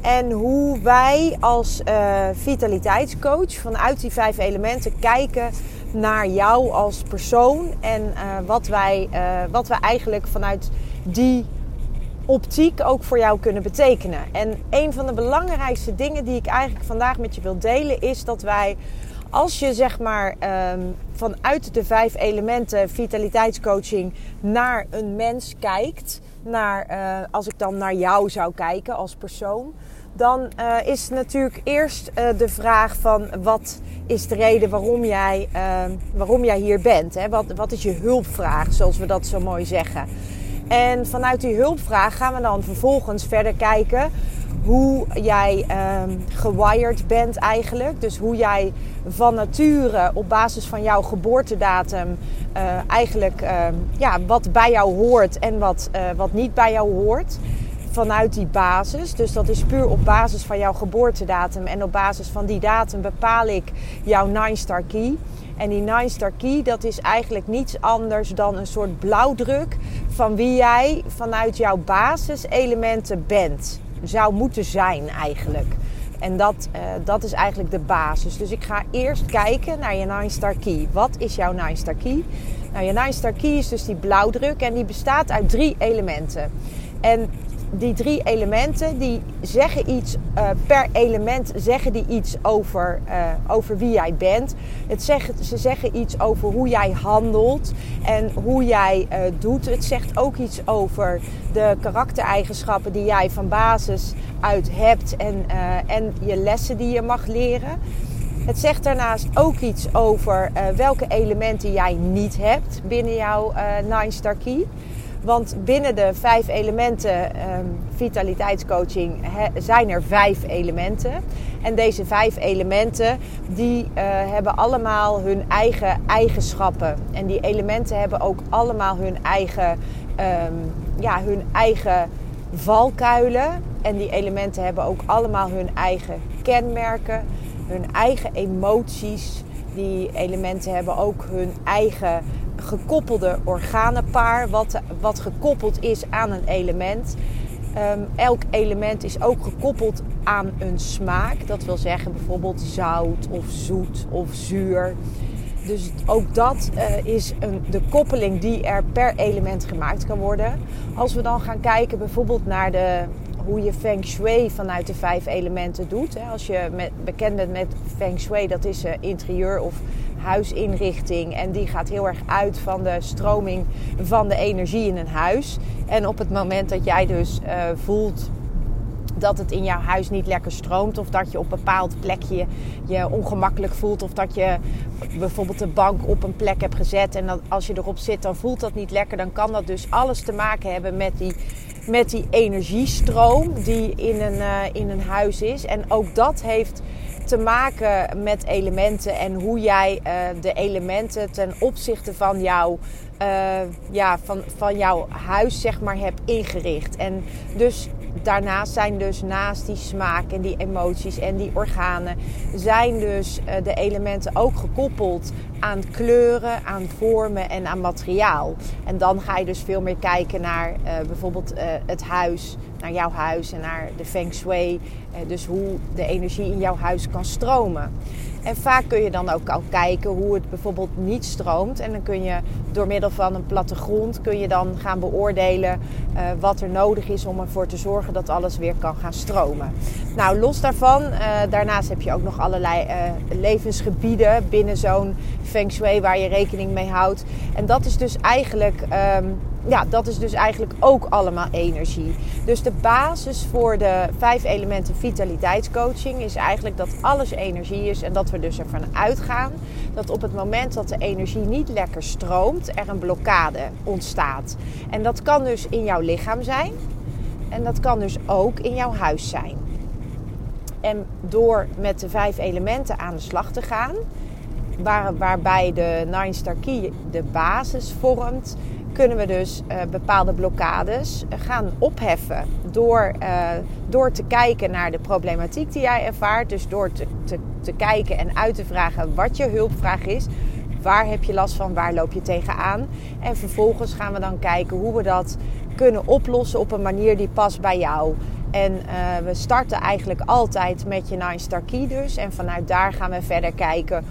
En hoe wij als uh, vitaliteitscoach vanuit die vijf elementen kijken naar jou als persoon. En uh, wat, wij, uh, wat we eigenlijk vanuit die optiek ook voor jou kunnen betekenen. En een van de belangrijkste dingen die ik eigenlijk vandaag met je wil delen is dat wij, als je zeg maar um, vanuit de vijf elementen vitaliteitscoaching naar een mens kijkt, naar, uh, als ik dan naar jou zou kijken als persoon, dan uh, is natuurlijk eerst uh, de vraag van wat is de reden waarom jij, waarom jij hier bent? Hè? Wat, wat is je hulpvraag, zoals we dat zo mooi zeggen? En vanuit die hulpvraag gaan we dan vervolgens verder kijken hoe jij um, gewired bent eigenlijk. Dus hoe jij van nature op basis van jouw geboortedatum uh, eigenlijk uh, ja, wat bij jou hoort en wat, uh, wat niet bij jou hoort. Vanuit die basis. Dus dat is puur op basis van jouw geboortedatum. En op basis van die datum bepaal ik jouw nine star key. En die Nine Star Key, dat is eigenlijk niets anders dan een soort blauwdruk van wie jij vanuit jouw basiselementen bent. Zou moeten zijn eigenlijk. En dat, uh, dat is eigenlijk de basis. Dus ik ga eerst kijken naar je Nine Star Key. Wat is jouw Nine Star Key? Nou, je Nine Star Key is dus die blauwdruk en die bestaat uit drie elementen. En die drie elementen die zeggen iets, uh, per element zeggen die iets over, uh, over wie jij bent. Het zegt, ze zeggen iets over hoe jij handelt en hoe jij uh, doet. Het zegt ook iets over de karaktereigenschappen die jij van basis uit hebt en, en je lessen die je mag leren. Het zegt daarnaast ook iets over welke elementen jij niet hebt binnen jouw Nine Star Key. Want binnen de vijf elementen um, vitaliteitscoaching zijn er vijf elementen. En deze vijf elementen die uh, hebben allemaal hun eigen eigenschappen. En die elementen hebben ook allemaal hun eigen, um, ja, hun eigen valkuilen. En die elementen hebben ook allemaal hun eigen kenmerken, hun eigen emoties. Die elementen hebben ook hun eigen gekoppelde organenpaar, wat, wat gekoppeld is aan een element. Um, elk element is ook gekoppeld aan een smaak. Dat wil zeggen bijvoorbeeld zout of zoet of zuur. Dus ook dat uh, is een, de koppeling die er per element gemaakt kan worden. Als we dan gaan kijken bijvoorbeeld naar de, hoe je Feng Shui vanuit de vijf elementen doet. Als je bekend bent met Feng Shui, dat is uh, interieur of huisinrichting. En die gaat heel erg uit van de stroming van de energie in een huis. En op het moment dat jij dus uh, voelt dat het in jouw huis niet lekker stroomt. Of dat je op een bepaald plekje je ongemakkelijk voelt. Of dat je bijvoorbeeld de bank op een plek hebt gezet. En dat als je erop zit, dan voelt dat niet lekker. Dan kan dat dus alles te maken hebben met die, met die energiestroom die in een, uh, in een huis is. En ook dat heeft te maken met elementen en hoe jij uh, de elementen ten opzichte van jouw, uh, ja, van, van jouw huis zeg maar hebt ingericht. En dus daarnaast zijn dus naast die smaak en die emoties en die organen, zijn dus uh, de elementen ook gekoppeld aan kleuren, aan vormen en aan materiaal. En dan ga je dus veel meer kijken naar bijvoorbeeld het huis naar jouw huis en naar de feng shui. dus hoe de energie in jouw huis kan stromen. En vaak kun je dan ook al kijken hoe het bijvoorbeeld niet stroomt. En dan kun je door middel van een plattegrond kun je dan gaan beoordelen uh, wat er nodig is om ervoor te zorgen dat alles weer kan gaan stromen. Nou, los daarvan, uh, daarnaast heb je ook nog allerlei uh, levensgebieden binnen zo'n feng shui waar je rekening mee houdt. En dat is dus eigenlijk um, ja, dat is dus eigenlijk ook allemaal energie. Dus de basis voor de vijf elementen vitaliteitscoaching is eigenlijk dat alles energie is en dat we dus ervan uitgaan dat op het moment dat de energie niet lekker stroomt, er een blokkade ontstaat. En dat kan dus in jouw lichaam zijn en dat kan dus ook in jouw huis zijn. En door met de vijf elementen aan de slag te gaan, waar, waarbij de Nine Star Key de basis vormt kunnen we dus uh, bepaalde blokkades eh, gaan opheffen. Door, uh, door te kijken naar de problematiek die jij ervaart. Dus door te, te, kijken en uit te vragen wat je hulpvraag is. Waar heb je last van? Waar loop je tegenaan? En vervolgens gaan we dan kijken hoe we dat kunnen oplossen op een manier die past bij jou. En we starten eigenlijk altijd met je Nine Star Key dus. En vanuit daar gaan we verder kijken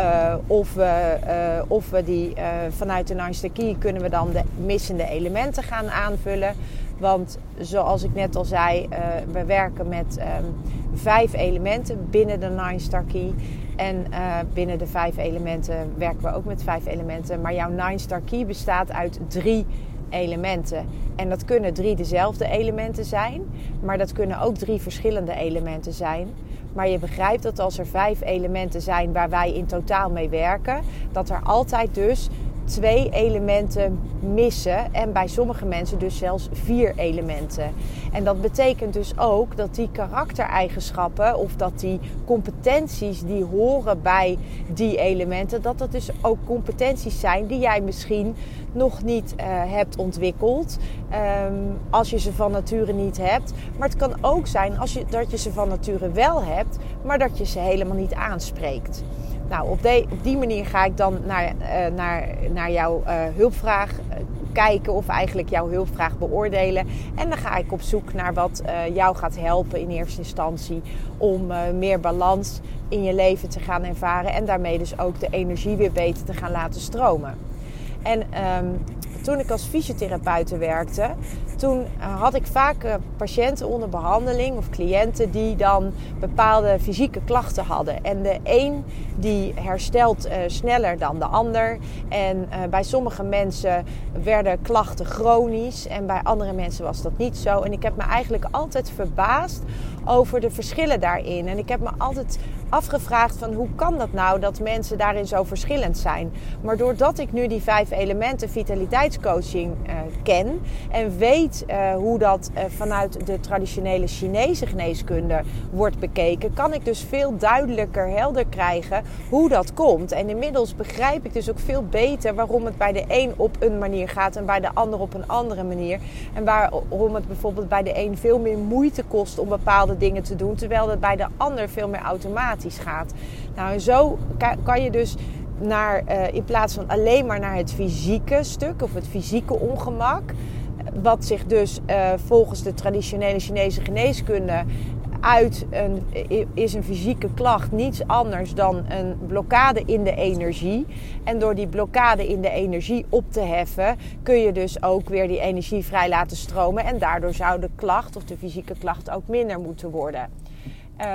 uh, of, we, uh, of we die uh, vanuit de Key kunnen we dan de missende elementen gaan aanvullen. Want zoals ik net al zei, we werken met um, vijf elementen binnen de Nine Star Key. En binnen de vijf elementen werken we ook met vijf elementen. Maar jouw Nine Star Key bestaat uit drie elementen. En dat kunnen drie dezelfde elementen zijn, maar dat kunnen ook drie verschillende elementen zijn. Maar je begrijpt dat als er vijf elementen zijn waar wij in totaal mee werken, dat er altijd dus twee elementen missen. En bij sommige mensen dus zelfs vier elementen. En dat betekent dus ook dat die karaktereigenschappen of dat die competenties die horen bij die elementen, dat dat dus ook competenties zijn die jij misschien nog niet uh, hebt ontwikkeld. Um, als je ze van nature niet hebt. Maar het kan ook zijn als je, dat je ze van nature wel hebt, maar dat je ze helemaal niet aanspreekt. Nou, op, die manier ga ik dan naar, uh, naar, naar jouw uh, hulpvraag kijken of eigenlijk jouw hulpvraag beoordelen. En dan ga ik op zoek naar wat jou gaat helpen in eerste instantie om meer balans in je leven te gaan ervaren en daarmee dus ook de energie weer beter te gaan laten stromen. En um, toen ik als fysiotherapeute werkte, toen eh, had ik vaak eh, patiënten onder behandeling of cliënten die dan bepaalde fysieke klachten hadden. En de een die herstelt uh, sneller dan de ander. En bij sommige mensen werden klachten chronisch en bij andere mensen was dat niet zo. En ik heb me eigenlijk altijd verbaasd over de verschillen daarin. En ik heb me altijd afgevraagd van hoe kan dat nou dat mensen daarin zo verschillend zijn. Maar doordat ik nu die vijf elementen vitaliteitscoaching uh, ken en weet uh, hoe dat uh, vanuit de traditionele Chinese geneeskunde wordt bekeken, kan ik dus veel duidelijker helder krijgen hoe dat komt. En inmiddels begrijp ik dus ook veel beter waarom het bij de een op een manier gaat en bij de ander op een andere manier. En waarom het bijvoorbeeld bij de een veel meer moeite kost om bepaalde dingen te doen, terwijl het bij de ander veel meer automatisch gaat. Nou, en zo kan je dus naar, uh, in plaats van alleen maar naar het fysieke stuk of het fysieke ongemak, wat zich dus uh, volgens de traditionele Chinese geneeskunde uit een, is een fysieke klacht niets anders dan een blokkade in de energie. En door die blokkade in de energie op te heffen, kun je dus ook weer die energie vrij laten stromen. En daardoor zou de klacht of de fysieke klacht ook minder moeten worden.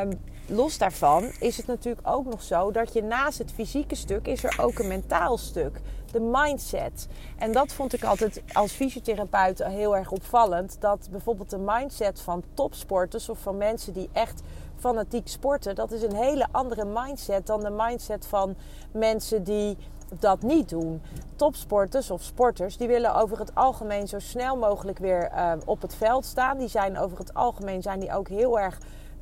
Um, los daarvan is het natuurlijk ook nog zo dat je naast het fysieke stuk is er ook een mentaal stuk. De mindset. En dat vond ik altijd als fysiotherapeut heel erg opvallend. Dat bijvoorbeeld de mindset van topsporters of van mensen die echt fanatiek sporten, dat is een hele andere mindset dan de mindset van mensen die dat niet doen. Topsporters of sporters, die willen over het algemeen zo snel mogelijk weer uh, op het veld staan. Die zijn over het algemeen zijn die ook heel erg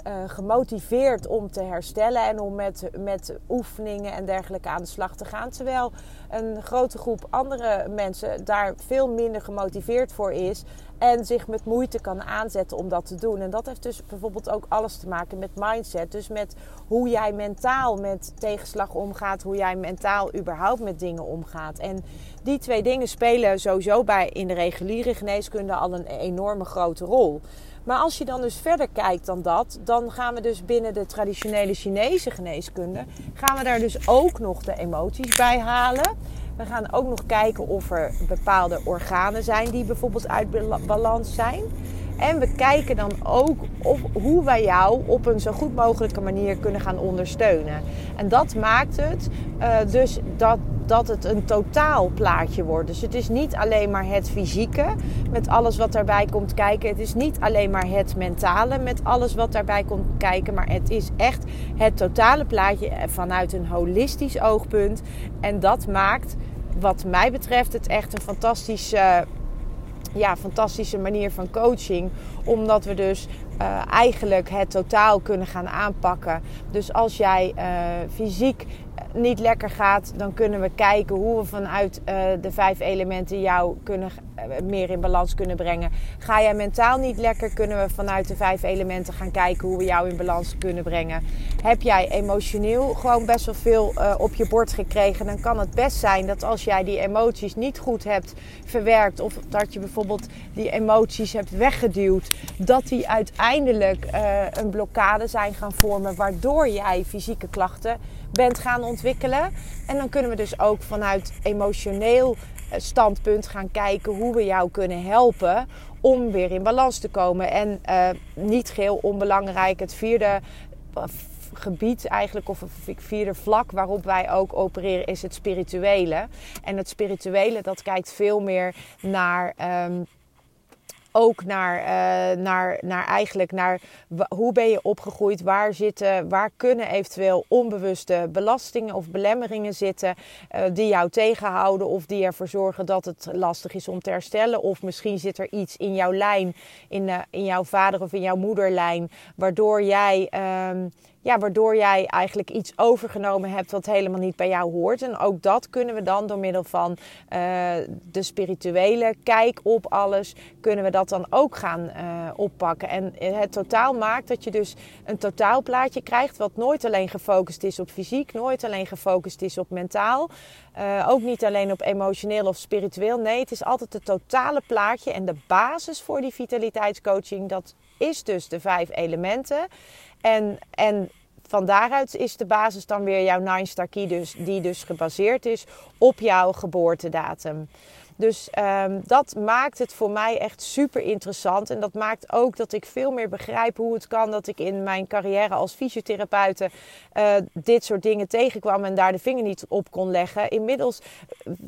uh, gemotiveerd om te herstellen en om met, met oefeningen en dergelijke aan de slag te gaan. Terwijl een grote groep andere mensen daar veel minder gemotiveerd voor is En zich met moeite kan aanzetten om dat te doen. En dat heeft dus bijvoorbeeld ook alles te maken met mindset. Dus met hoe jij mentaal met tegenslag omgaat. Hoe jij mentaal überhaupt met dingen omgaat. En die twee dingen spelen sowieso bij in de reguliere geneeskunde al een enorme grote rol. Maar als je dan dus verder kijkt dan dat, dan gaan we dus binnen de traditionele Chinese geneeskunde, gaan we daar dus ook nog de emoties bij halen. We gaan ook nog kijken of er bepaalde organen zijn die bijvoorbeeld uit balans zijn. En we kijken dan ook of, hoe wij jou op een zo goed mogelijke manier kunnen gaan ondersteunen. En dat maakt het uh, dus dat, dat het een totaalplaatje wordt. Dus het is niet alleen maar het fysieke met alles wat daarbij komt kijken. Het is niet alleen maar het mentale met alles wat daarbij komt kijken. Maar het is echt het totale plaatje vanuit een holistisch oogpunt. En dat maakt, wat mij betreft, het echt een fantastische ja, fantastische manier van coaching. Omdat we dus uh, eigenlijk het totaal kunnen gaan aanpakken. Dus als jij uh, fysiek niet lekker gaat, dan kunnen we kijken hoe we vanuit uh, de vijf elementen jou kunnen, uh, meer in balans kunnen brengen. Ga jij mentaal niet lekker, kunnen we vanuit de vijf elementen gaan kijken hoe we jou in balans kunnen brengen. Heb jij emotioneel gewoon best wel veel uh, op je bord gekregen, dan kan het best zijn dat als jij die emoties niet goed hebt verwerkt, of dat je bijvoorbeeld die emoties hebt weggeduwd, dat die uiteindelijk een blokkade zijn gaan vormen, waardoor jij fysieke klachten bent gaan ontwikkelen. En dan kunnen we dus ook vanuit emotioneel eh, standpunt gaan kijken hoe we jou kunnen helpen om weer in balans te komen. En uh, niet geheel onbelangrijk, het vierde eh, gebied eigenlijk, of het vierde vlak waarop wij ook opereren, is het spirituele. En het spirituele, dat kijkt veel meer naar. Um, ook naar, uh, naar, naar eigenlijk naar hoe ben je opgegroeid, waar zitten, waar kunnen eventueel onbewuste belastingen of belemmeringen zitten uh, die jou tegenhouden of die ervoor zorgen dat het lastig is om te herstellen. Of misschien zit er iets in jouw lijn, in, uh, in jouw vader of in jouw moederlijn, waardoor jij. Um, ja, waardoor jij eigenlijk iets overgenomen hebt wat helemaal niet bij jou hoort. En ook dat kunnen we dan door middel van uh, de spirituele kijk op alles, kunnen we dat dan ook gaan uh, oppakken. En het totaal maakt dat je dus een totaalplaatje krijgt, wat nooit alleen gefocust is op fysiek, nooit alleen gefocust is op mentaal. Ook niet alleen op emotioneel of spiritueel. Nee, het is altijd het totale plaatje. En de basis voor die vitaliteitscoaching, dat is dus de vijf elementen. En, en van daaruit is de basis dan weer jouw Nine Star Key, dus, die dus gebaseerd is op jouw geboortedatum. Dus um, dat maakt het voor mij echt super interessant. En dat maakt ook dat ik veel meer begrijp hoe het kan dat ik in mijn carrière als fysiotherapeute uh, dit soort dingen tegenkwam en daar de vinger niet op kon leggen. Inmiddels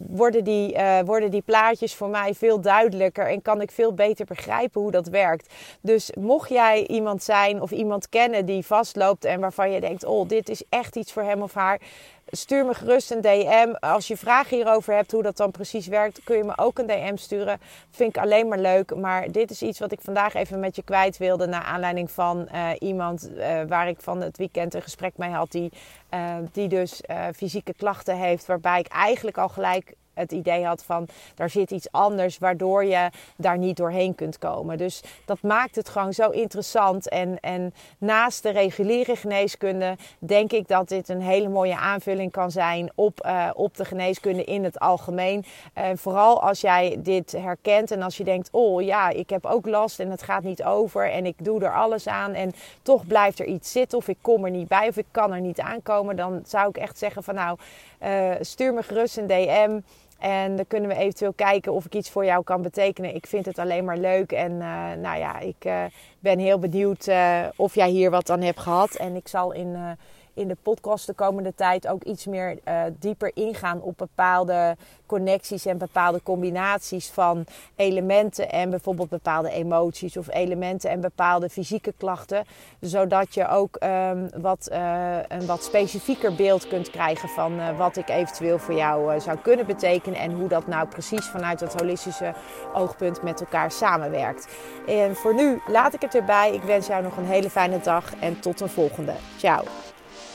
worden die, uh, worden die plaatjes voor mij veel duidelijker en kan ik veel beter begrijpen hoe dat werkt. Dus mocht jij iemand zijn of iemand kennen die vastloopt en waarvan je denkt: oh, dit is echt iets voor hem of haar stuur me gerust een DM. Als je vragen hierover hebt hoe dat dan precies werkt, kun je me ook een DM sturen. Vind ik alleen maar leuk. Maar dit is iets wat ik vandaag even met je kwijt wilde. Naar aanleiding van uh, iemand uh, waar ik van het weekend een gesprek mee had. Die, uh, die dus fysieke klachten heeft. Waarbij ik eigenlijk al gelijk het idee had van daar zit iets anders waardoor je daar niet doorheen kunt komen. Dus dat maakt het gewoon zo interessant. En, en naast de reguliere geneeskunde denk ik dat dit een hele mooie aanvulling kan zijn op, uh, op de geneeskunde in het algemeen. Uh, vooral als jij dit herkent en als je denkt, oh ja, ik heb ook last en het gaat niet over en ik doe er alles aan en toch blijft er iets zitten of ik kom er niet bij of ik kan er niet aankomen, dan zou ik echt zeggen van nou, uh, stuur me gerust een DM. En dan kunnen we eventueel kijken of ik iets voor jou kan betekenen. Ik vind het alleen maar leuk. En uh, nou ja, ik uh, ben heel benieuwd uh, of jij hier wat aan hebt gehad. En ik zal in in de podcast de komende tijd ook iets meer uh, dieper ingaan op bepaalde connecties en bepaalde combinaties van elementen en bijvoorbeeld bepaalde emoties of elementen en bepaalde fysieke klachten. Zodat je ook um, wat, uh, een wat specifieker beeld kunt krijgen van uh, wat ik eventueel voor jou zou kunnen betekenen en hoe dat nou precies vanuit het holistische oogpunt met elkaar samenwerkt. En voor nu laat ik het erbij. Ik wens jou nog een hele fijne dag en tot een volgende. Ciao.